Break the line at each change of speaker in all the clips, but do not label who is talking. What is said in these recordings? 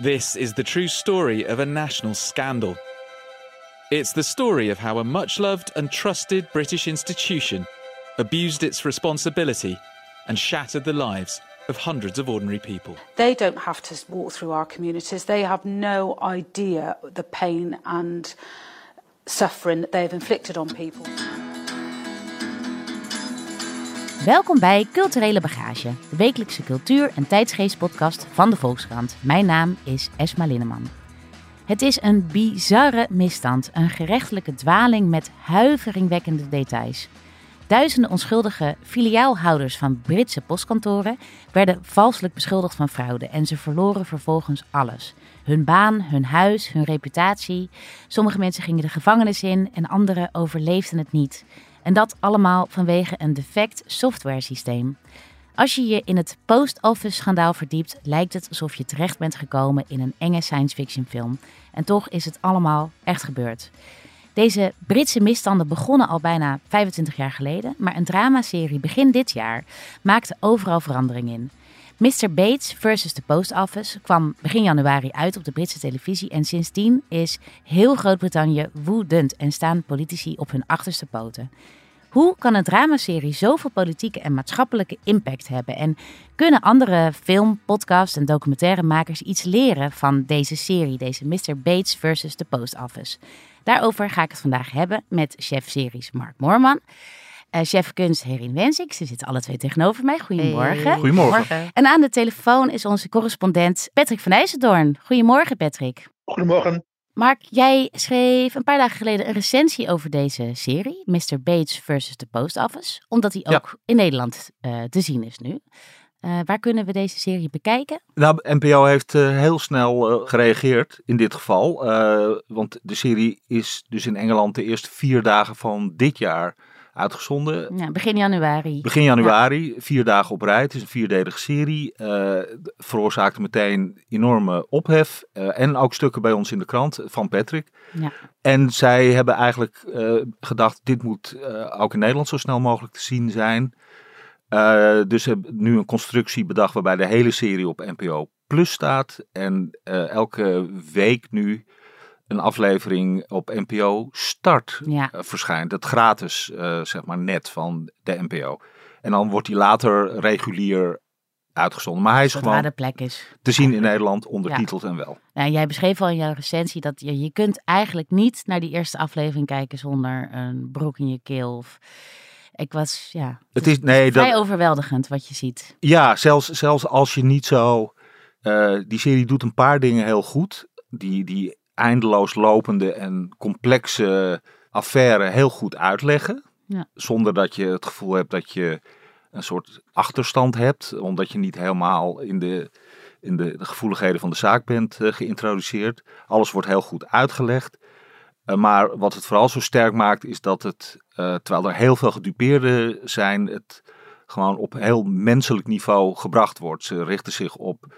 This is the true story of a national scandal. It's the story of how a much loved and trusted British institution abused its responsibility and shattered the lives of hundreds of ordinary people.
They don't have to walk through our communities. They have no idea the pain and suffering that they've inflicted on people.
Welkom bij Culturele Bagage, de wekelijkse cultuur- en tijdsgeestpodcast van de Volkskrant. Mijn naam is Esma Linneman. Het is een bizarre misstand, een gerechtelijke dwaling met huiveringwekkende details. Duizenden onschuldige filiaalhouders van Britse postkantoren werden valselijk beschuldigd van fraude en ze verloren vervolgens alles. Hun baan, hun huis, hun reputatie. Sommige mensen gingen de gevangenis in en anderen overleefden het niet. En dat allemaal vanwege een defect software systeem. Als je je in het post-office schandaal verdiept, lijkt het alsof je terecht bent gekomen in een enge science fiction film. En toch is het allemaal echt gebeurd. Deze Britse misstanden begonnen al bijna 25 jaar geleden, maar een dramaserie begin dit jaar maakte overal verandering in. Mr. Bates versus the Post Office kwam begin januari uit op de Britse televisie en sindsdien is heel Groot-Brittannië woedend en staan politici op hun achterste poten. Hoe kan een dramaserie zoveel politieke en maatschappelijke impact hebben? En kunnen andere film, podcast en documentairemakers iets leren van deze serie, deze Mr. Bates versus the Post Office? Daarover ga ik het vandaag hebben met chef series Mark Moorman. Uh, chef kunst Herin Wensik. Ze zitten alle twee tegenover mij. Goedemorgen.
Hey. Goedemorgen.
En aan de telefoon is onze correspondent Patrick van IJzendoorn. Goedemorgen Patrick.
Goedemorgen.
Mark, jij schreef een paar dagen geleden een recensie over deze serie, Mr. Bates versus the Post Office, omdat die ook in Nederland uh, te zien is nu. Uh, waar kunnen we deze serie bekijken?
Nou, NPO heeft uh, heel snel uh, gereageerd in dit geval. want de serie is dus in Engeland de eerste vier dagen van dit jaar uitgezonden.
Ja, begin januari.
Begin januari, ja. vier dagen op rij. Het is een vierdelige serie. veroorzaakte meteen enorme ophef. en ook stukken bij ons in de krant van Patrick.
Ja.
En zij hebben eigenlijk gedacht, dit moet ook in Nederland zo snel mogelijk te zien zijn. Uh, dus hebben nu een constructie bedacht waarbij de hele serie op NPO Plus staat. En uh, elke week nu een aflevering op NPO Start
ja.
uh, verschijnt. Het gratis, zeg maar, net van de NPO. En dan wordt die later regulier uitgezonden. Maar hij is gewoon
de plek is.
te zien in Nederland, ondertiteld ja. en wel.
Nou, jij beschreef al in jouw recensie dat je, je kunt eigenlijk niet naar die eerste aflevering kijken zonder een broek in je keel of ik was, ja,
het is, nee,
vrij
dat,
overweldigend wat je ziet.
Ja, zelfs, zelfs als je niet zo, uh, die serie doet een paar dingen heel goed. Die, die eindeloos lopende en complexe affaire heel goed uitleggen.
Ja.
Zonder dat je het gevoel hebt dat je een soort achterstand hebt. Omdat je niet helemaal in de, in de, de gevoeligheden van de zaak bent uh, geïntroduceerd. Alles wordt heel goed uitgelegd. Uh, maar wat het vooral zo sterk maakt, is dat het, uh, terwijl er heel veel gedupeerden zijn, het gewoon op heel menselijk niveau gebracht wordt. Ze richten zich op,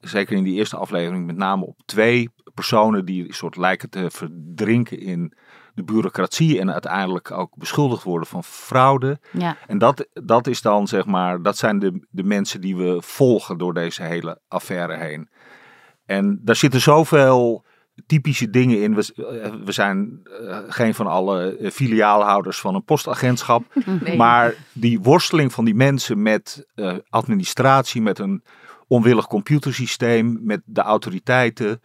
zeker in die eerste aflevering, met name op twee personen die een soort lijken te verdrinken in de bureaucratie en uiteindelijk ook beschuldigd worden van fraude.
Ja.
En dat, dat is dan, zeg maar, dat zijn de, de mensen die we volgen door deze hele affaire heen. En daar zitten zoveel typische dingen in. We, we zijn uh, geen van alle filiaalhouders van een postagentschap.
Nee.
Maar die worsteling van die mensen met uh, administratie, met een onwillig computersysteem, met de autoriteiten.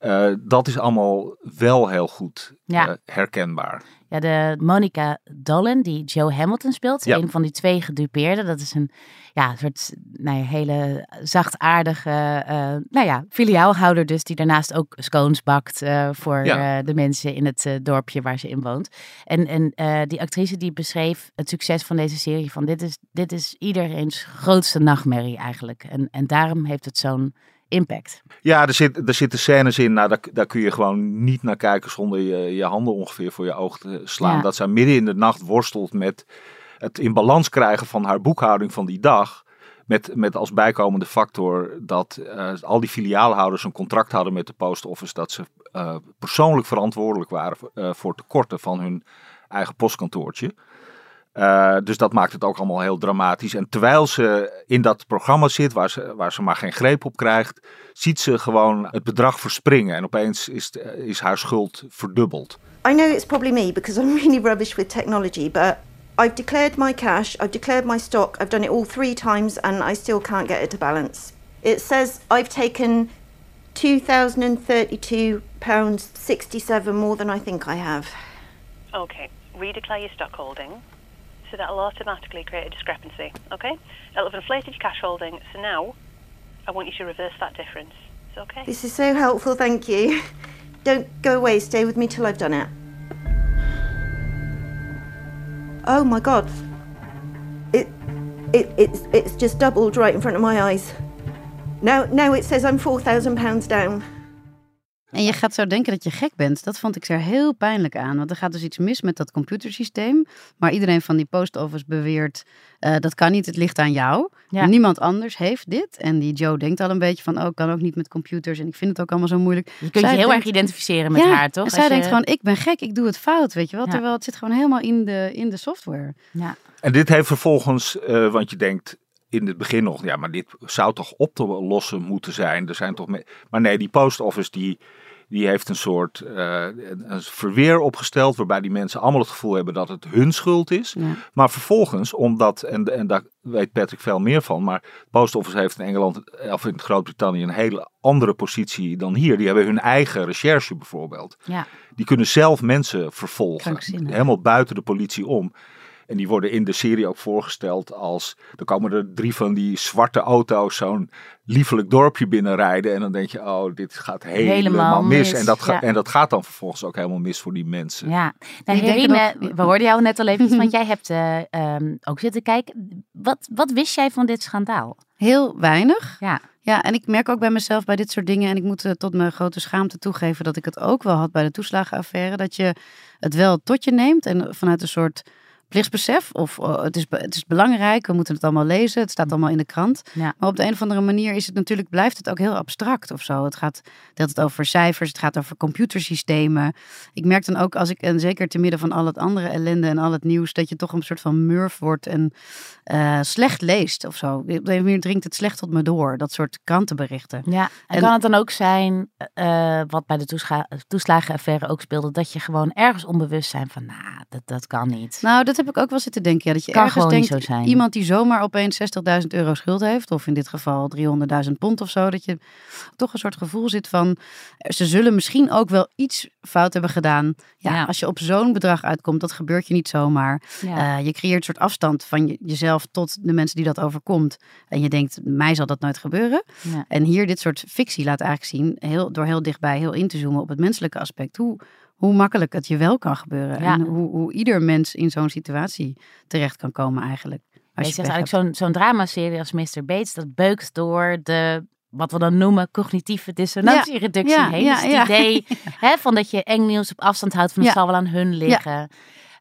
Uh, dat is allemaal wel heel goed
Ja.
herkenbaar.
Ja, de Monica Dolan, die Joe Hamilton speelt,
Ja.
een van die twee gedupeerden. Dat is een ja, soort nou ja, hele zachtaardige eh, nou ja, filiaalhouder dus, die daarnaast ook scones bakt eh, voor eh, de mensen in het eh, dorpje waar ze in woont. En, en eh, die actrice die beschreef het succes van deze serie van dit is, dit is iedereen's grootste nachtmerrie eigenlijk. En, en daarom heeft het zo'n impact.
Ja, er, zit, er zitten scènes in, nou, daar, daar kun je gewoon niet naar kijken zonder je, je handen ongeveer voor je oog te slaan.
Ja.
Dat zij midden in de nacht worstelt met het in balans krijgen van haar boekhouding van die dag. Met, met als bijkomende factor dat eh, al die filiaalhouders een contract hadden met de post office. Dat ze eh, persoonlijk verantwoordelijk waren voor, eh, voor tekorten van hun eigen postkantoortje. Uh, dus dat maakt het ook allemaal heel dramatisch. En terwijl ze in dat programma zit, waar ze, waar ze maar geen greep op krijgt, ziet ze gewoon het bedrag verspringen. En opeens is, is haar schuld verdubbeld.
I know it's probably me because I'm really rubbish with technology, but I've declared my cash, I've declared my stock, I've done it all three times and I still can't get it to balance. It says I've taken £2,032.67 more than I think I have.
Okay, redeclare your stock holding. So that'll automatically create a discrepancy, okay? It'll have inflated your cash holding, so now I want you to reverse that difference. It's okay?
This is so helpful, thank you. Don't go away, stay with me till I've done it. Oh my god. It, it, it's, it's just doubled right in front of my eyes. Now, now it says I'm 4,000 pounds down.
En je gaat zo denken dat je gek bent. Dat vond ik er heel pijnlijk aan. Want er gaat dus iets mis met dat computersysteem. Maar iedereen van die post office beweert, uh, dat kan niet, het ligt aan jou. Niemand anders heeft dit. En die Joe denkt al een beetje van, oh, ik kan ook niet met computers. En ik vind het ook allemaal zo moeilijk.
Je kunt je heel erg identificeren met haar, toch?
zij denkt gewoon, ik ben gek, ik doe het fout, weet je wel. Terwijl het zit gewoon helemaal in de, in de software.
Ja.
En dit heeft vervolgens, uh, want je denkt, in het begin nog, ja, maar dit zou toch op te lossen moeten zijn. Er zijn toch, maar nee, die post office die die heeft een soort uh, een verweer opgesteld waarbij die mensen allemaal het gevoel hebben dat het hun schuld is. Maar vervolgens, omdat, en, en daar weet Patrick veel meer van, maar Post Office heeft in Engeland of in Groot-Brittannië een hele andere positie dan hier. Die hebben hun eigen recherche bijvoorbeeld.
Ja.
Die kunnen zelf mensen vervolgen, helemaal buiten de politie om. En die worden in de serie ook voorgesteld als. Er komen er drie van die zwarte auto's zo'n liefelijk dorpje binnenrijden. En dan denk je, oh, dit gaat helemaal, mis. En, dat en dat gaat dan vervolgens ook helemaal mis voor die mensen.
Ja, nou, Herine, we hoorden jou net al even, want jij hebt uh, um, ook zitten kijken. Wat, wat wist jij van dit schandaal?
Heel weinig.
Ja.
Ja, en ik merk ook bij mezelf bij dit soort dingen, en ik moet uh, tot mijn grote schaamte toegeven dat ik het ook wel had bij de toeslagenaffaire, dat je het wel tot je neemt en vanuit een soort plichtsbesef. Of oh, het, is, het is belangrijk, we moeten het allemaal lezen. Het staat allemaal in de krant.
Ja.
Maar op de een of andere manier is het natuurlijk, blijft het ook heel abstract of zo. Het gaat het over cijfers, het gaat over computersystemen. Ik merk dan ook als ik, en zeker te midden van al het andere ellende en al het nieuws, dat je toch een soort van murf wordt en uh, slecht leest of zo. Op de een manier dringt het slecht tot me door, dat soort krantenberichten.
Ja, en, en kan het dan ook zijn, uh, wat bij de toeslagenaffaire ook speelde, dat je gewoon ergens onbewust zijn van, nou, dat, dat kan niet.
Nou, dat heb ik ook wel zitten denken. Ja, dat je
kan
ergens denkt,
zo zijn.
iemand die zomaar opeens 60.000 euro schuld heeft, of in dit geval 300.000 pond of zo, dat je toch een soort gevoel zit van, ze zullen misschien ook wel iets fout hebben gedaan. Ja, als je op zo'n bedrag uitkomt, dat gebeurt je niet zomaar. Ja. Uh, je creëert een soort afstand van je, jezelf tot de mensen die dat overkomt. En je denkt, mij zal dat nooit gebeuren.
Ja.
En hier dit soort fictie laat eigenlijk zien, heel, door heel dichtbij heel in te zoomen op het menselijke aspect. Hoe, hoe makkelijk het je wel kan gebeuren. En hoe, hoe ieder mens in zo'n situatie terecht kan komen eigenlijk.
Als je, je zegt eigenlijk zo'n zo'n dramaserie als Mr. Bates, dat beukt door de wat we dan noemen cognitieve dissonantiereductie ja, heen. dus het idee hè, van dat je eng nieuws op afstand houdt van het zal wel aan hun liggen.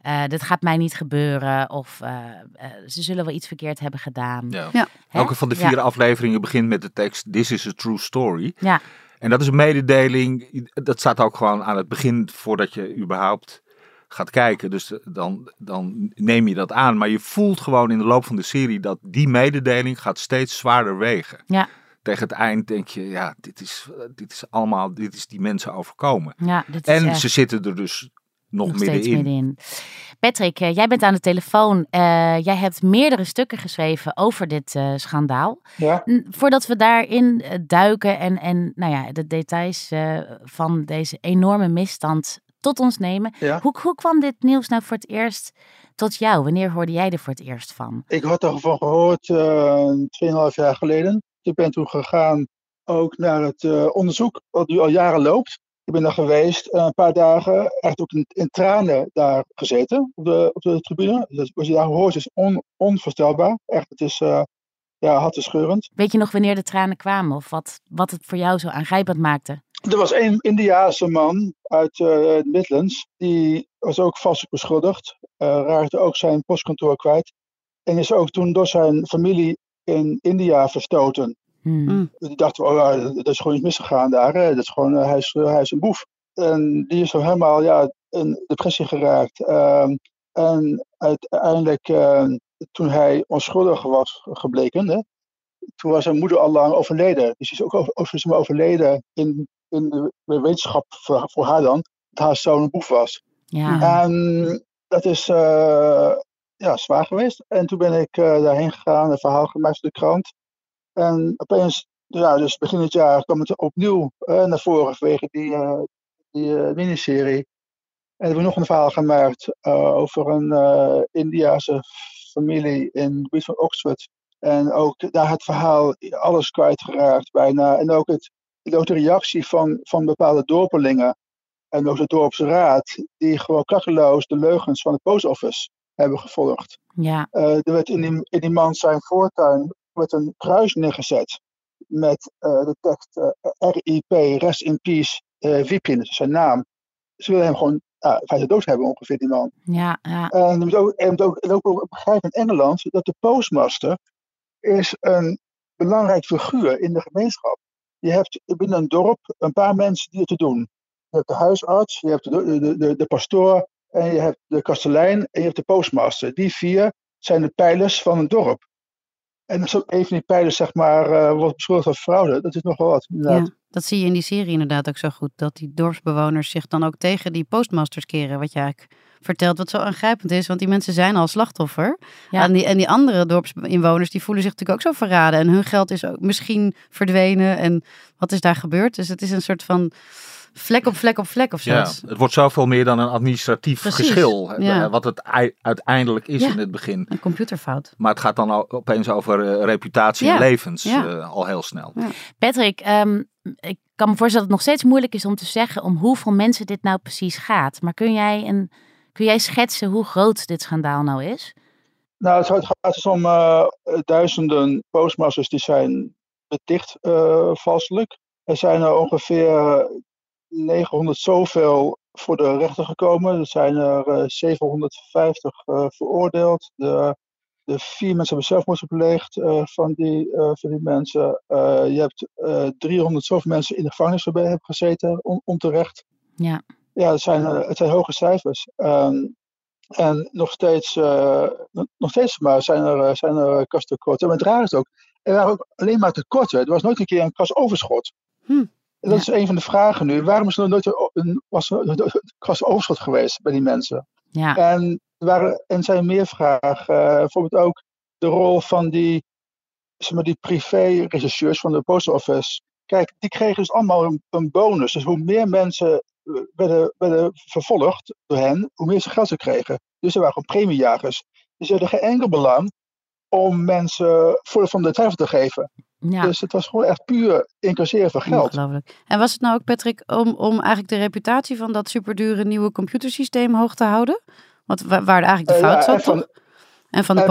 Uh, dit gaat mij niet gebeuren. Of uh, uh, ze zullen wel iets verkeerd hebben gedaan.
Ja. Elke van de vier afleveringen begint met de tekst This is a true story.
Ja.
En dat is een mededeling. Dat staat ook gewoon aan het begin voordat je überhaupt gaat kijken. Dus dan, dan neem je dat aan. Maar je voelt gewoon in de loop van de serie dat die mededeling gaat steeds zwaarder wegen.
Ja
tegen het eind denk je, ja, dit is, dit is allemaal, dit is die mensen overkomen.
Ja,
en ze zitten er dus nog, nog middenin. middenin.
Patrick, eh, jij bent aan de telefoon. Uh, jij hebt meerdere stukken geschreven over dit uh, schandaal.
Ja.
Voordat we daarin duiken en, en nou ja, de details van deze enorme misstand tot ons nemen.
Ja.
Hoe, hoe kwam dit nieuws nou voor het eerst tot jou? Wanneer hoorde jij er voor het eerst van?
Ik had ervan gehoord 2,5 jaar geleden. Ik ben toen gegaan ook naar het onderzoek, wat nu al jaren loopt. Ik ben daar geweest, uh, een paar dagen, echt ook in, in, tranen daar gezeten op de, op de tribune. Dus wat je daar hoort is on, onvoorstelbaar. Echt, het is uh, ja, hartverscheurend.
Weet je nog wanneer de tranen kwamen of wat, wat het voor jou zo aangrijpend maakte?
Er was een Indiaanse man uit uh, Midlands, die was ook vast beschuldigd, raakte ook zijn postkantoor kwijt. En is ook toen door zijn familie in India verstoten.
Hmm.
Die dachten, oh, dat is gewoon iets misgegaan daar. Hè. Dat is gewoon, hij, is, hij is een boef. En die is zo helemaal ja, in depressie geraakt. Uh, En uiteindelijk, toen hij onschuldig was gebleken, hè, toen was zijn moeder al lang overleden. Dus is ook over, overleden in, in de wetenschap voor, voor haar dan, dat haar zoon een boef was. Ja. En dat is uh, ja, zwaar geweest. En toen ben ik uh, daarheen gegaan, een verhaal gemaakt voor de krant. En opeens, ja, dus begin het jaar kwam het opnieuw uh, naar voren vanwege die, die miniserie. En hebben we nog een verhaal gemaakt over een Indiase familie in het gebied van Oxford. En ook daar het verhaal alles kwijtgeraakt bijna. En ook, het, ook de reactie van, van bepaalde dorpelingen en ook de dorpsraad, die gewoon klakkeloos de leugens van de post office hebben gevolgd.
Ja.
Uh, er werd in die, in die man zijn voortuin werd een kruis neergezet met uh, de tekst uh, eh, RIP, Rest in Peace, uh, Wipin, dat is zijn naam. Ze willen hem gewoon uh, dood hebben ongeveer, die man.
Ja, ja.
En je moet ook, en moet ook, ook begrijpen in Engeland dat de postmaster is een belangrijk figuur in de gemeenschap. Je hebt binnen een dorp een paar mensen die het te doen. Je hebt de huisarts, je hebt de, de, de, de pastoor en je hebt de kastelein en je hebt de postmaster. Die vier zijn de pijlers van een dorp. En als een van die pijlers, zeg maar, uh, wordt beschuldigd van fraude, dat is nogal wat.
Ja, dat zie je in die serie inderdaad ook zo goed. Dat die dorpsbewoners zich dan ook tegen die postmasters keren. Wat je eigenlijk vertelt, wat zo aangrijpend is. Want die mensen zijn al slachtoffer. Ja. En, die, en die andere dorpsinwoners, die voelen zich natuurlijk ook zo verraden. En hun geld is ook misschien verdwenen. En wat is daar gebeurd? Dus het is een soort van vlek op vlek op vlek of zo. Ja,
het wordt zoveel meer dan een administratief geschil. Ja. Wat het uiteindelijk is in het begin.
Een computerfout.
Maar het gaat dan opeens over uh, reputatie en levens uh, al heel snel.
Patrick, um, ik kan me voorstellen dat het nog steeds moeilijk is om te zeggen om hoeveel mensen dit nou precies gaat. Maar kun jij, een, kun jij schetsen hoe groot dit schandaal nou is?
Nou, het gaat dus om uh, duizenden postmasters die zijn beticht valselijk. Er zijn er ongeveer 900 zoveel voor de rechter gekomen. Er zijn er 750 uh, veroordeeld. De, de, vier mensen hebben zelfmoord gepleegd uh, van, die, uh, van die mensen. je hebt 300 zoveel mensen in de gevangenis hebben gezeten, on, onterecht.
Ja,
ja het, zijn, het zijn hoge cijfers. Um, en nog steeds, nog steeds maar zijn er, zijn er kastekorten. Maar het raar is ook, er waren ook alleen maar tekorten. Er was nooit een keer een kasoverschot.
Hm.
Dat is een van de vragen nu. Waarom is er nooit een, was er een overschot geweest bij die mensen?
Ja.
En er waren, en zijn meer vragen. Uh, bijvoorbeeld ook de rol van die, zeg maar, die privé-regisseurs van de post office. Kijk, die kregen dus allemaal een, een bonus. Dus hoe meer mensen werden, werden vervolgd door hen, hoe meer ze geld ze kregen. Dus ze waren gewoon premiejagers. Dus ze hadden geen enkel belang om mensen voor van de twijfel te geven. Ja. Dus het was gewoon echt puur incasseren van geld.
Ongelooflijk. En was het nou ook, Patrick, om, om eigenlijk de reputatie van dat superdure nieuwe computersysteem hoog te houden? Want waar, waar eigenlijk de fout uh, zat,
van,
En van de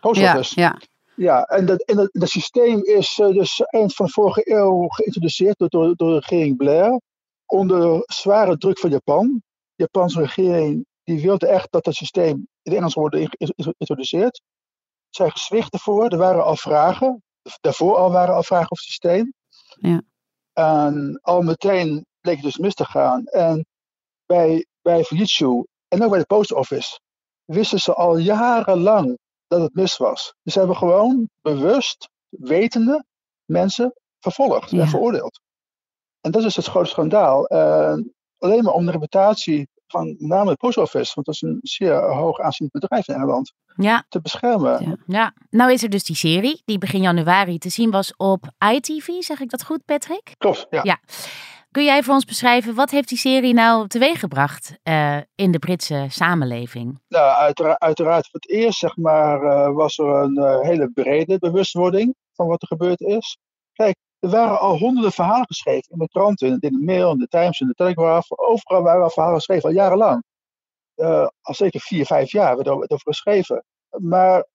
post ja, ja.
ja, en dat, en dat, systeem is uh, dus eind van vorige eeuw geïntroduceerd door, door, door de regering Blair. Onder zware druk van Japan. De Japanse regering die wilde echt dat dat systeem in Engels wordt geïntroduceerd. Zij gezwicht ervoor. Er waren al vragen daarvoor al waren al vragen over het systeem.
Ja.
En al meteen bleek het dus mis te gaan. En bij, bij Fujitsu en ook bij de post office wisten ze al jarenlang dat het mis was. Dus ze hebben gewoon bewust, wetende mensen vervolgd en veroordeeld. En dat is het grote schandaal. Uh, alleen maar om de reputatie van met name de post office, want dat is een zeer hoog aanzienlijk bedrijf in Engeland,
ja.
te beschermen.
Ja. ja. nou is er dus die serie die begin januari te zien was op ITV, zeg ik dat goed Patrick?
Klopt, ja.
ja. Kun jij voor ons beschrijven, wat heeft die serie nou teweeggebracht uh, in de Britse samenleving?
Nou, uiteraard, uiteraard voor het eerst zeg maar, uh, was er een uh, hele brede bewustwording van wat er gebeurd is. Kijk, er waren al honderden verhalen geschreven in de kranten, in de Mail, in de Times, in de Telegraph. Overal waren al verhalen geschreven, al jarenlang. Uh, al zeker vier, vijf jaar werd over geschreven. Maar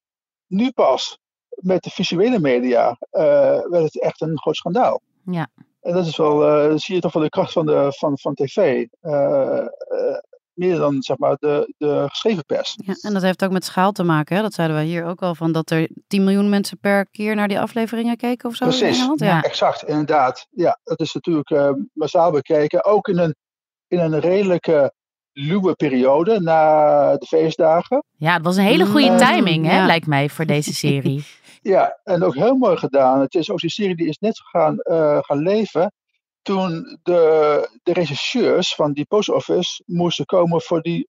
nu pas, met de visuele media, uh, werd het echt een groot schandaal.
Ja.
En dat is wel, uh, zie je toch wel de kracht van, de, van, van tv meer dan zeg maar, de, de geschreven pers.
Ja, en dat heeft ook met schaal te maken. Hè? Dat zeiden wij hier ook al van dat er 10 miljoen mensen per keer naar die afleveringen keken of zo.
Precies,
in Engeland? Ja.
exact, inderdaad. Ja, dat is natuurlijk uh, massaal bekeken. Ook in een, in een redelijke luwe periode na de feestdagen.
Ja, het was een hele goede
Mm,
timing, hè,
ja.
lijkt mij, voor deze serie.
Ja, en ook heel mooi gedaan. Het is ook die serie die is net gaan, eh, gaan leven toen de, de regisseurs van die post office moesten komen voor die,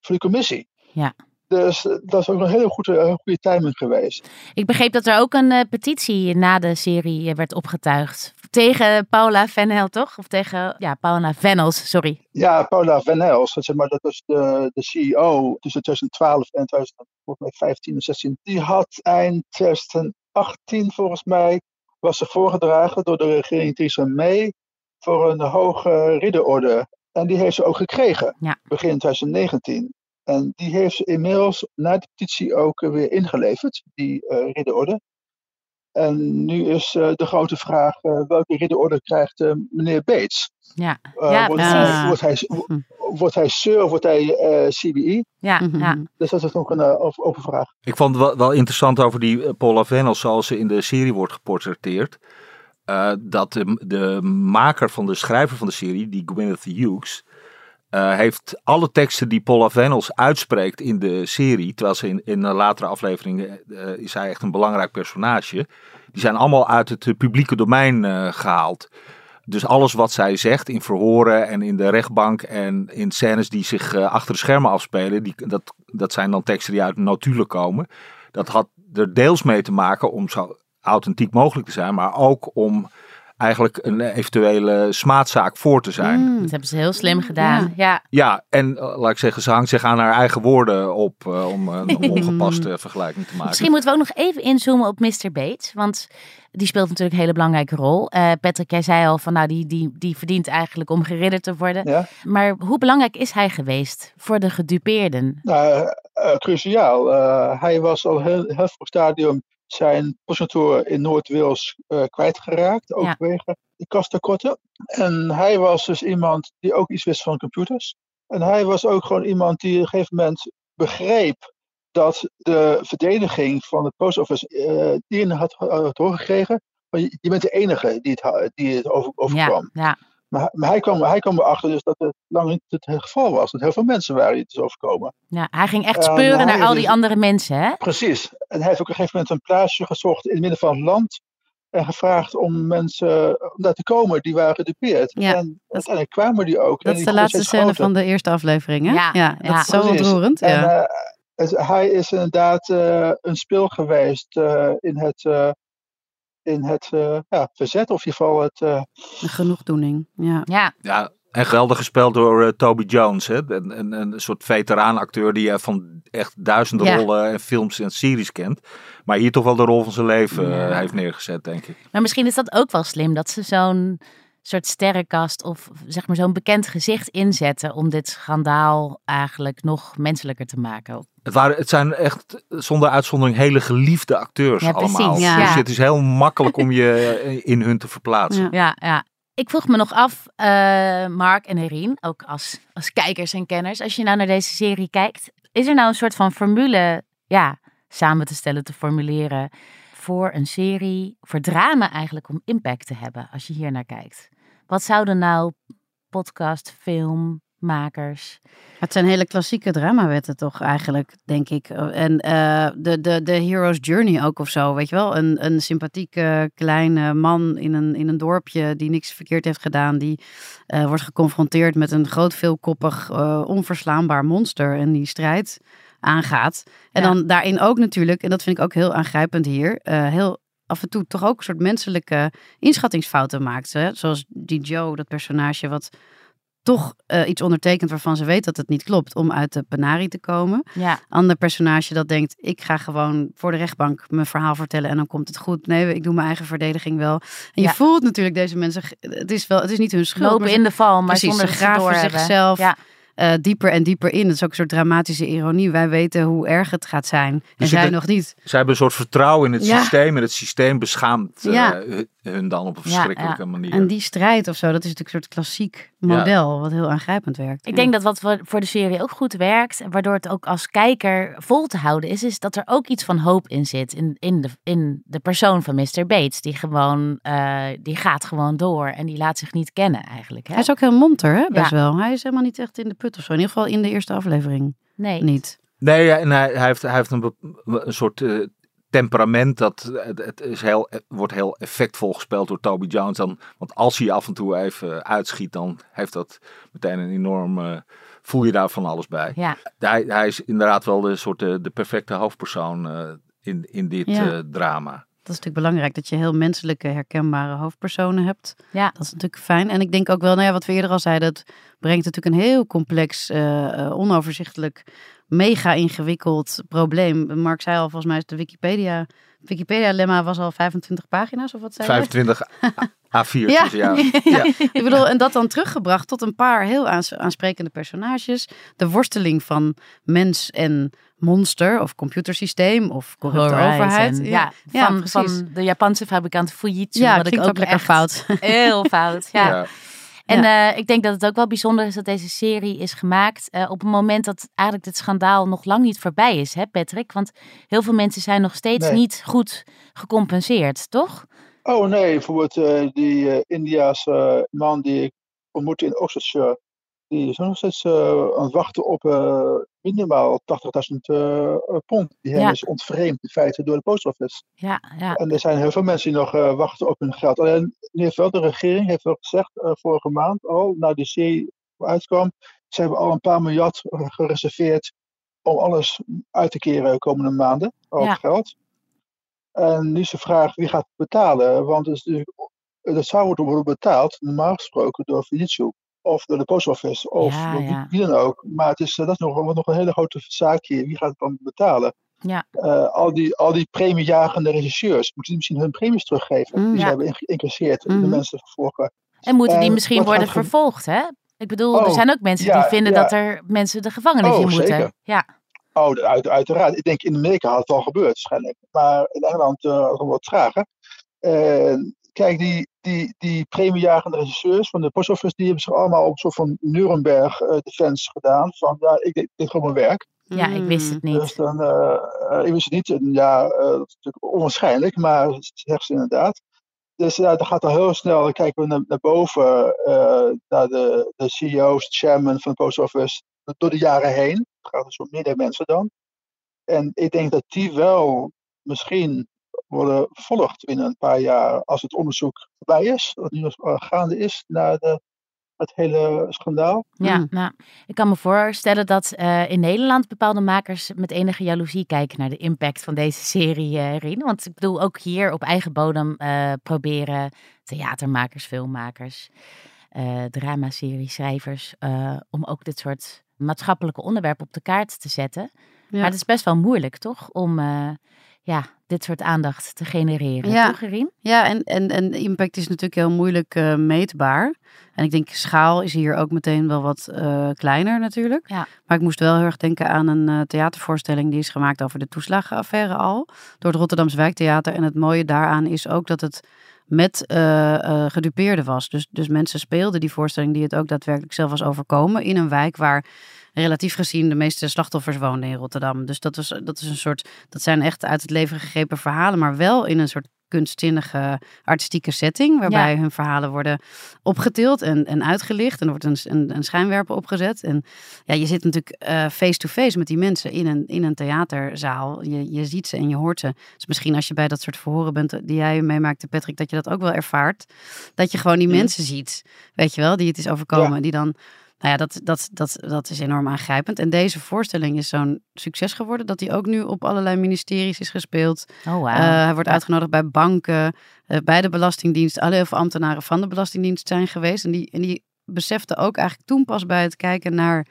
voor die commissie.
Ja.
Dus eh, dat is ook een hele goede, hele goede timing geweest.
Ik begreep dat er ook een eh, petitie na de serie eh, werd opgetuigd. Tegen Paula Venel, toch? Of tegen, ja, Paula Venels, sorry.
Ja, Paula Van Els, zeg maar, dat was de, de CEO tussen 2012 en 2015 en 16. Die had eind 2018 volgens mij, was ze voorgedragen door de regering Theresa May voor een hoge ridderorde. En die heeft ze ook gekregen,
Ja.
begin 2019. En die heeft ze inmiddels na de petitie ook weer ingeleverd, die eh, ridderorde. En nu is eh, de grote vraag, eh, welke ridderorde krijgt meneer Bates?
Ja,
Uh,
Ja,
wordt,
precies.
hij, wordt, hij, wordt hij Sir of wordt hij eh, CBE?
ja,
Mhm.
ja.
Dus dat is nog een eh, open, vraag.
Ik vond het wel, wel interessant over die eh, Paula Venels zoals ze in de serie wordt geportretteerd. eh, dat de, de maker van de schrijver van de serie, die Gwyneth Hughes, eh, heeft alle teksten die Paula Venels uitspreekt in de serie, terwijl ze in, in een latere afleveringen eh, is hij echt een belangrijk personage, die zijn allemaal uit het publieke domein eh, gehaald. Dus alles wat zij zegt in verhoren en in de rechtbank en in scènes die zich eh, achter de schermen afspelen, die, dat, dat zijn dan teksten die uit notulen komen. Dat had er deels mee te maken om zo authentiek mogelijk te zijn, maar ook om eigenlijk een eventuele smaadzaak voor te zijn.
Mm.
Dat hebben ze heel slim gedaan. Ja,
Ja, en eh, laat ik zeggen, ze hangt zich aan haar eigen woorden op eh, om eh, een ongepaste vergelijking te maken.
Misschien moeten we ook nog even inzoomen op Mr. Bates. Want die speelt natuurlijk een hele belangrijke rol. Eh, Patrick, jij zei al van nou, die, die, die verdient eigenlijk om geridderd te worden.
Ja?
Maar hoe belangrijk is hij geweest voor de gedupeerden?
Nou, cruciaal. Eh, hij was al heel, heel vroeg stadium zijn postkantoor in Noord-Wales eh, kwijtgeraakt, ook
Ja.
vanwege de kastekorten. En hij was dus iemand die ook iets wist van computers. En hij was ook gewoon iemand die op een gegeven moment begreep dat de verdediging van de post office eh die had, had doorgekregen. Je bent de enige die het, die het over, overkwam.
Ja, ja.
Maar, maar hij, kwam, hij kwam erachter dus dat het lang niet het geval was. Dat heel veel mensen waren die het is overkomen.
ja, hij ging echt
Eh,
speuren naar al
dus-
die andere mensen, hè?
Precies. En hij heeft ook op een gegeven moment een plaatsje gezocht in het midden van het land. En gevraagd om mensen om daar te komen die waren gedupeerd.
Ja,
en uiteindelijk kwamen die ook.
Dat
en
is de laatste scène
groter.
van de eerste aflevering, hè?
Ja,
dat
ja.
is zo
Precies.
ontroerend.
En
Ja.
eh, het- hij is inderdaad eh, een speel geweest eh, in het, eh, in het eh, ja, verzet. Of in ieder geval het... eh,
Een genoegdoening. Ja.
Ja,
Ja, en geweldig gespeeld door eh, Toby Jones. Hè? Een, een, een soort veteraanacteur die je van echt duizenden
Ja.
rollen en films en series kent. Maar hier toch wel de rol van zijn leven
Ja.
heeft neergezet, denk ik.
maar misschien is dat ook wel slim dat ze zo'n soort sterrenkast of zeg maar zo'n bekend gezicht inzetten om dit schandaal eigenlijk nog menselijker te maken.
Het, waren, het zijn echt zonder uitzondering hele geliefde acteurs
Ja, precies,
allemaal.
ja.
Dus
Ja.
het is heel makkelijk om je eh, in hun te verplaatsen.
Ja.
Ja, ja. Ik vroeg me nog af, eh, Mark en Herien, ook als, als kijkers en kenners, als je nou naar deze serie kijkt, is er nou een soort van formule ja, samen te stellen, te formuleren voor een serie, voor drama eigenlijk, om impact te hebben als je hier naar kijkt? Wat zouden nou podcast, filmmakers,
Het zijn hele klassieke dramawetten toch eigenlijk, denk ik. En eh, de, de, de hero's journey ook of zo, weet je wel. Een, een sympathieke kleine man in een, in een dorpje die niks verkeerd heeft gedaan. Die eh, wordt geconfronteerd met een groot veelkoppig, eh, onverslaanbaar monster. En die strijd aangaat. En
Ja.
dan daarin ook natuurlijk, en dat vind ik ook heel aangrijpend hier, heel af en toe toch ook een soort menselijke inschattingsfouten maakt. Hè? Zoals die Joe, dat personage wat toch eh, iets ondertekent waarvan ze weet dat het niet klopt om uit de penarie te komen.
ja,
Ander personage dat denkt, ik ga gewoon voor de rechtbank mijn verhaal vertellen en dan komt het goed. Nee, ik doe mijn eigen verdediging wel. En je voelt natuurlijk deze mensen, het is wel, het is niet hun schuld.
lopen
ze-
in de val, maar
precies,
zonder
ze
ze
graven zichzelf
Ja,
eh, dieper en dieper in. Het is ook een soort dramatische ironie. Wij weten hoe erg het gaat zijn en
Dus
zij
het-
nog niet.
Zij hebben een soort vertrouwen in het
Ja.
systeem. En het systeem beschaamt eh,
Ja.
hun- hun dan op een verschrikkelijke
ja.
manier.
En die strijd of zo, dat is natuurlijk een soort klassiek model, wat heel aangrijpend werkt.
Ik
Ja.
denk dat wat voor- de serie ook goed werkt, en waardoor het ook als kijker vol te houden is, is dat er ook iets van hoop in zit. In, in, de, in de persoon van Mr. Bates. Die gewoon, eh, die gaat gewoon door en die laat zich niet kennen eigenlijk. Hè?
Hij is ook heel monter, hè? best
Ja.
wel. Hij is helemaal niet echt in de of zo. In ieder geval in de eerste aflevering
Nee.
niet.
Nee, ja, en hij, hij heeft, hij heeft een, soort eh, temperament dat het, het is heel, het wordt heel effectvol gespeeld door Toby Jones. Dan, want als hij af en toe even uitschiet, dan heeft dat meteen een enorm. eh, voel je daar van alles bij.
Ja,
Hij, hij is inderdaad wel de soort de, de perfecte hoofdpersoon eh, in, in dit
Ja.
eh, drama.
Dat is natuurlijk belangrijk, dat je heel menselijke, herkenbare hoofdpersonen hebt.
ja.
Dat is natuurlijk fijn. En ik denk ook wel, nou ja, wat we eerder al zeiden, het brengt natuurlijk een heel complex, eh, eh, onoverzichtelijk, mega ingewikkeld probleem. Mark zei al, volgens mij is de Wikipedia, Wikipedia-lemma was al 25 pagina's of wat zei hij?
25 A4'tjes,
Ja.
ja. ja.
Ik bedoel, en dat dan teruggebracht tot een paar heel aans- aansprekende personages. De worsteling van mens en monster of computersysteem of corrupte
Horizon.
overheid.
Ja,
ja,
van, van de Japanse fabrikant Fujitsu.
ja,
wat ik ook
ook lekker
echt
fout.
Heel fout, ja.
Ja.
En eh, ik denk dat het ook wel bijzonder is dat deze serie is gemaakt eh, op een moment dat eigenlijk dit schandaal nog lang niet voorbij is, hè Patrick? Want heel veel mensen zijn nog steeds
Nee.
niet goed gecompenseerd, toch?
Oh nee, bijvoorbeeld eh, die eh Indiaanse man die ik ontmoette in Oxfordshire, die is nog steeds eh, aan het wachten op eh, minimaal 80.000 eh, pond. Die
Ja.
is ontvreemd in feite door de post office.
Ja, ja.
En er zijn heel veel mensen die nog wachten op hun geld. Alleen in de regering heeft wel gezegd vorige maand al, na die serie uitkwam, ze hebben al een paar miljard gereserveerd om alles uit te keren de komende maanden, al
Ja.
geld. En nu is de vraag wie gaat betalen, want het, is natuurlijk, het zou moeten worden betaald, normaal gesproken door Fujitsu of door de post office of
Ja,
door wie,
ja.
wie dan ook. Maar het is, eh, dat is nog, nog een hele grote zaak hier. Wie gaat het dan betalen?
Ja.
Eh, al, die, al die premiejagende regisseurs, moeten die misschien hun premies teruggeven
Mm,
die ze hebben incasseerd en de
Mhm.
mensen vervolgen.
En moeten die
En
misschien worden vervolgd, hè? Ik bedoel, er
Oh,
zijn ook mensen die vinden dat er mensen de gevangenis
Oh,
in moeten.
zeker.
Ja,
Oh, uit, uiteraard. Ik denk in Amerika had het al gebeurd waarschijnlijk. Maar in Engeland uh, nog wat trager. Eh, kijk, die, die, die premiejagende regisseurs van de post office, die hebben zich allemaal op een soort van Nuremberg eh, defense gedaan. Van ja, ik deed dit gewoon mijn werk.
ja, ik wist het
Dus
niet.
dan, eh, eh, ik wist het niet. Ja, dat is natuurlijk onwaarschijnlijk, maar dat zegt ze inderdaad. Dus ja, dan gaat al heel snel, dan kijken we naar, naar boven, naar de, de CEO's, chairman van de post office, door de jaren heen. Het gaat dus om meerdere mensen dan. En ik denk dat die wel misschien worden vervolgd binnen een paar jaar als het onderzoek voorbij is, wat nu nog eh, gaande is naar de, het hele schandaal.
Ja,
Mm.
nou, ik kan me voorstellen dat eh, in Nederland bepaalde makers met enige jaloezie kijken naar de impact van deze serie, eh Rien. Want ik bedoel, ook hier op eigen bodem eh, proberen theatermakers, filmmakers, eh dramaserie schrijvers, eh, om ook dit soort maatschappelijke onderwerpen op de kaart te zetten.
Ja.
Maar het is best wel moeilijk, toch? Om eh, ja, dit soort aandacht te genereren.
Ja. Ja, en, en, en impact is natuurlijk heel moeilijk eh, meetbaar. En ik denk, schaal is hier ook meteen wel wat eh, kleiner natuurlijk.
Ja.
Maar ik moest wel heel erg denken aan een eh, theatervoorstelling die is gemaakt over de toeslagenaffaire al. Door het Rotterdamse Wijktheater. En het mooie daaraan is ook dat het met gedupeerden was. Dus, dus mensen speelden die voorstelling die het ook daadwerkelijk zelf was overkomen. In een wijk waar relatief gezien de meeste slachtoffers woonden in Rotterdam. Dus dat, was, dat is een soort, dat zijn echt uit het leven gegrepen verhalen, maar wel in een soort kunstzinnige artistieke setting, waarbij hun verhalen worden opgetild en, en uitgelicht. En er wordt een, een, een schijnwerper opgezet. En ja, je zit natuurlijk eh, face-to-face met die mensen in een, in een theaterzaal. Je, je ziet ze en je hoort ze. Dus misschien als je bij dat soort verhoren bent die jij meemaakte, Patrick, dat je dat ook wel ervaart. Dat je gewoon die
Mhm.
mensen ziet, weet je wel, die het is overkomen.
Ja.
Die dan nou ja, dat, dat, dat, dat is enorm aangrijpend. En deze voorstelling is zo'n succes geworden dat hij ook nu op allerlei ministeries is gespeeld.
Oh, wauw.
Eh, hij wordt uitgenodigd bij banken, eh, bij de Belastingdienst. Alle heel veel ambtenaren van de Belastingdienst zijn geweest. En die, en die beseften ook eigenlijk toen pas bij het kijken naar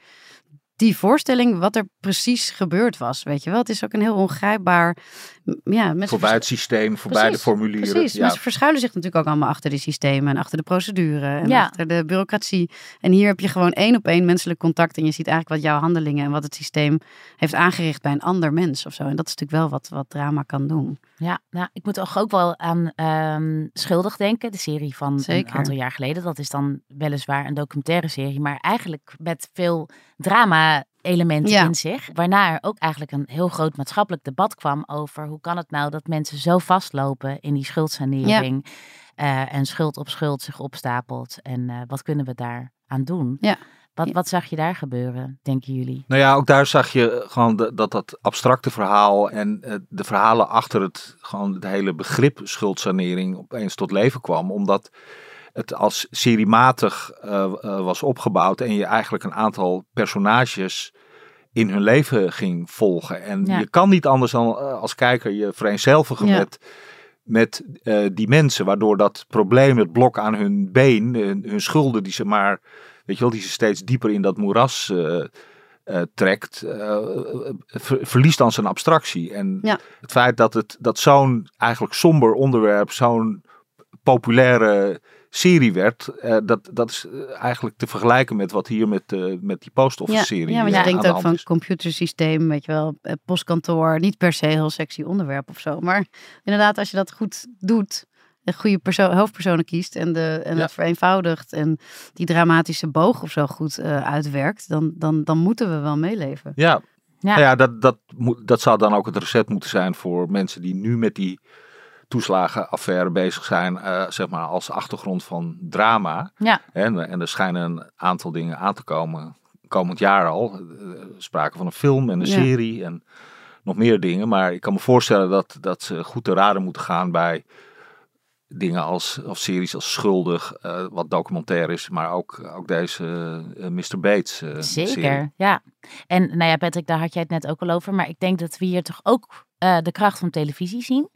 die voorstelling wat er precies gebeurd was. Weet je wel, het is ook een heel ongrijpbaar. Ja, mensen
Voorbij het systeem, voorbij
Precies,
de formulieren.
Precies,
Ja.
mensen verschuilen zich natuurlijk ook allemaal achter de systemen en achter de procedure en
Ja.
achter de bureaucratie. En hier heb je gewoon één op één menselijk contact en je ziet eigenlijk wat jouw handelingen en wat het systeem heeft aangericht bij een ander mens of zo. En dat is natuurlijk wel wat, wat drama kan doen.
Ja, nou, ik moet toch ook wel aan ehm, Schuldig denken, de serie van
Zeker.
een aantal jaar geleden. Dat is dan weliswaar een documentaire serie, maar eigenlijk met veel drama-elementen
Ja.
in zich. Waarna er ook eigenlijk een heel groot maatschappelijk debat kwam over hoe kan het nou dat mensen zo vastlopen in die schuldsanering eh, en schuld op schuld zich opstapelt en eh, wat kunnen we daar aan doen?
Ja.
Wat, wat zag je daar gebeuren, denken jullie?
Nou ja, ook daar zag je gewoon de- dat dat abstracte verhaal en eh, de verhalen achter het, gewoon het hele begrip schuldsanering opeens tot leven kwam. Omdat het als seriematig eh, eh, was opgebouwd en je eigenlijk een aantal personages in hun leven ging volgen. En
Ja.
je kan niet anders dan eh, als kijker je vereenzelvigen
Ja.
met, met die mensen. Waardoor dat probleem, het blok aan hun been, hun, hun schulden die ze maar, weet je wel, die ze steeds dieper in dat moeras trekt, ver- verliest dan zijn abstractie. En
Ja.
het feit dat, het, dat zo'n eigenlijk somber onderwerp, zo'n populaire serie werd, eh, dat, dat is eh, eigenlijk te vergelijken met wat hier met, eh, met die post office serie
Ja, want
eh,
je denkt
de
ook van
is.
computersysteem, weet je wel, postkantoor, niet per se heel sexy onderwerp of zo. Maar inderdaad, als je dat goed doet, de goede persoon, hoofdpersonen kiest en, de, en
Ja.
het vereenvoudigt en die dramatische boog of zo goed eh, uitwerkt, dan, dan, dan moeten we wel meeleven.
Ja,
Ja.
Nou ja dat, dat, moet, dat zou dan ook het recept moeten zijn voor mensen die nu met die toeslagenaffaire bezig zijn, eh, zeg maar als achtergrond van drama.
Ja.
En, en er schijnen een aantal dingen aan te komen, komend jaar al. Eh, Sprake van een film en een
Ja.
serie en nog meer dingen. Maar ik kan me voorstellen dat, dat ze goed te raden moeten gaan bij dingen als, of series als Schuldig, eh, wat documentair is, maar ook, ook deze Mr. Bates serie.
Zeker, ja. En nou ja, Patrick, daar had jij het net ook al over. Maar ik denk dat we hier toch ook de kracht van televisie zien.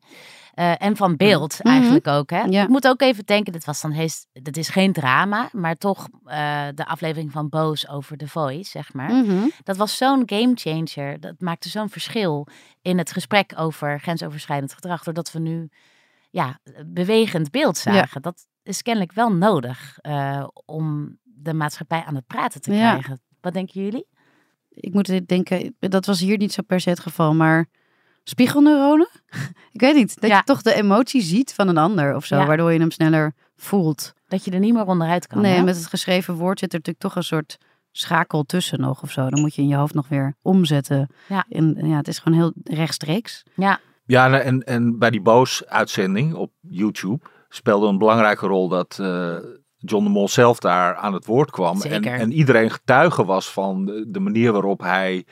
Eh, en van beeld
Mhm.
eigenlijk ook. Hè?
Ja.
Ik moet ook even denken, dit, was dan hees, dit is geen drama, maar toch eh, de aflevering van Boos over The Voice, zeg maar.
Mhm.
Dat was zo'n gamechanger. Dat maakte zo'n verschil in het gesprek over grensoverschrijdend gedrag. Doordat we nu ja, bewegend beeld zagen. Dat is kennelijk wel nodig eh, om de maatschappij aan het praten te
Ja.
krijgen. Wat denken jullie?
Ik moet denken, dat was hier niet zo per se het geval, maar spiegelneuronen? ik weet niet, dat
Ja.
je toch de emotie ziet van een ander of zo,
Ja.
waardoor je hem sneller voelt.
Dat je er niet meer onderuit kan.
nee,
hè?
met het geschreven woord zit er natuurlijk toch een soort schakel tussen nog of zo. Dan moet je in je hoofd nog weer omzetten.
Ja.
En ja, het is gewoon heel rechtstreeks.
Ja,
Ja, en, en bij die Boos-uitzending op YouTube speelde een belangrijke rol dat eh, John de Mol zelf daar aan het woord kwam. En,
Zeker.
en iedereen getuige was van de, de manier waarop hij,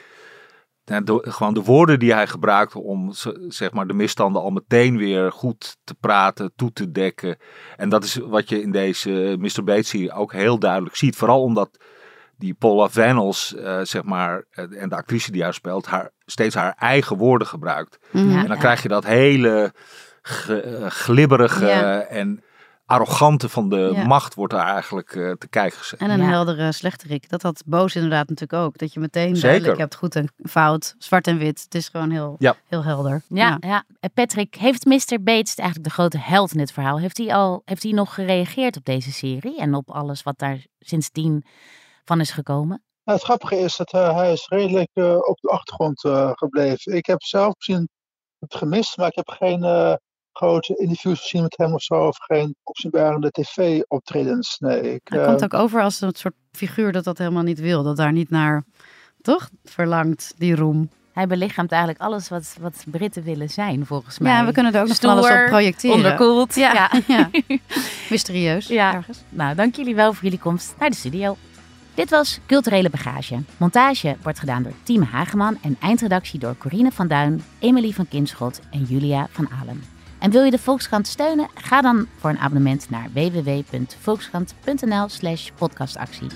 de, gewoon de woorden die hij gebruikte om zeg maar, de misstanden al meteen weer goed te praten, toe te dekken. En dat is wat je in deze Mr. Bates-serie ook heel duidelijk ziet. Vooral omdat die Paula Vanels, eh, zeg maar, eh, en de actrice die haar speelt, haar, steeds haar eigen woorden gebruikt.
Mhm.
Ja.
En dan krijg je dat hele ge- eh, glibberige
Ja.
en arrogante van de
Ja.
macht wordt daar eigenlijk eh, te kijken gezet.
En een
Ja.
heldere slechterik. Dat had Boos inderdaad natuurlijk ook. Dat je meteen
Zeker.
duidelijk hebt goed en fout, zwart en wit. Het is gewoon heel,
Ja.
heel helder.
ja, ja. En Patrick, heeft Mr. Bates eigenlijk de grote held in dit verhaal? Heeft hij al heeft hij nog gereageerd op deze serie en op alles wat daar sindsdien van is gekomen?
Nou, het grappige is dat eh, hij is redelijk eh, op de achtergrond eh, gebleven. Ik heb zelf misschien het gemist, maar ik heb geen eh, grote interviews gezien met hem of zo. Of geen opzienbarende tv-optredens. Nee, ik,
Hij
eh,
komt ook over als een soort figuur dat dat helemaal niet wil. Dat daar niet naar, toch, verlangt, die roem.
Hij belichaamt eigenlijk alles wat, wat Britten willen zijn, volgens mij.
Ja, we kunnen er ook nog van alles
Stoer,
op projecteren.
Onderkoeld.
Ja,
ja.
ja. Mysterieus.
Ja.
ergens.
Nou, dank jullie wel voor jullie komst naar de studio. Dit was Culturele Bagage. Montage wordt gedaan door Team Hageman en eindredactie door Corine van Duin, Emily van Kinschot en Julia van Alem. En wil je de Volkskrant steunen? Ga dan voor een abonnement naar www.volkskrant.nl slash podcastactie.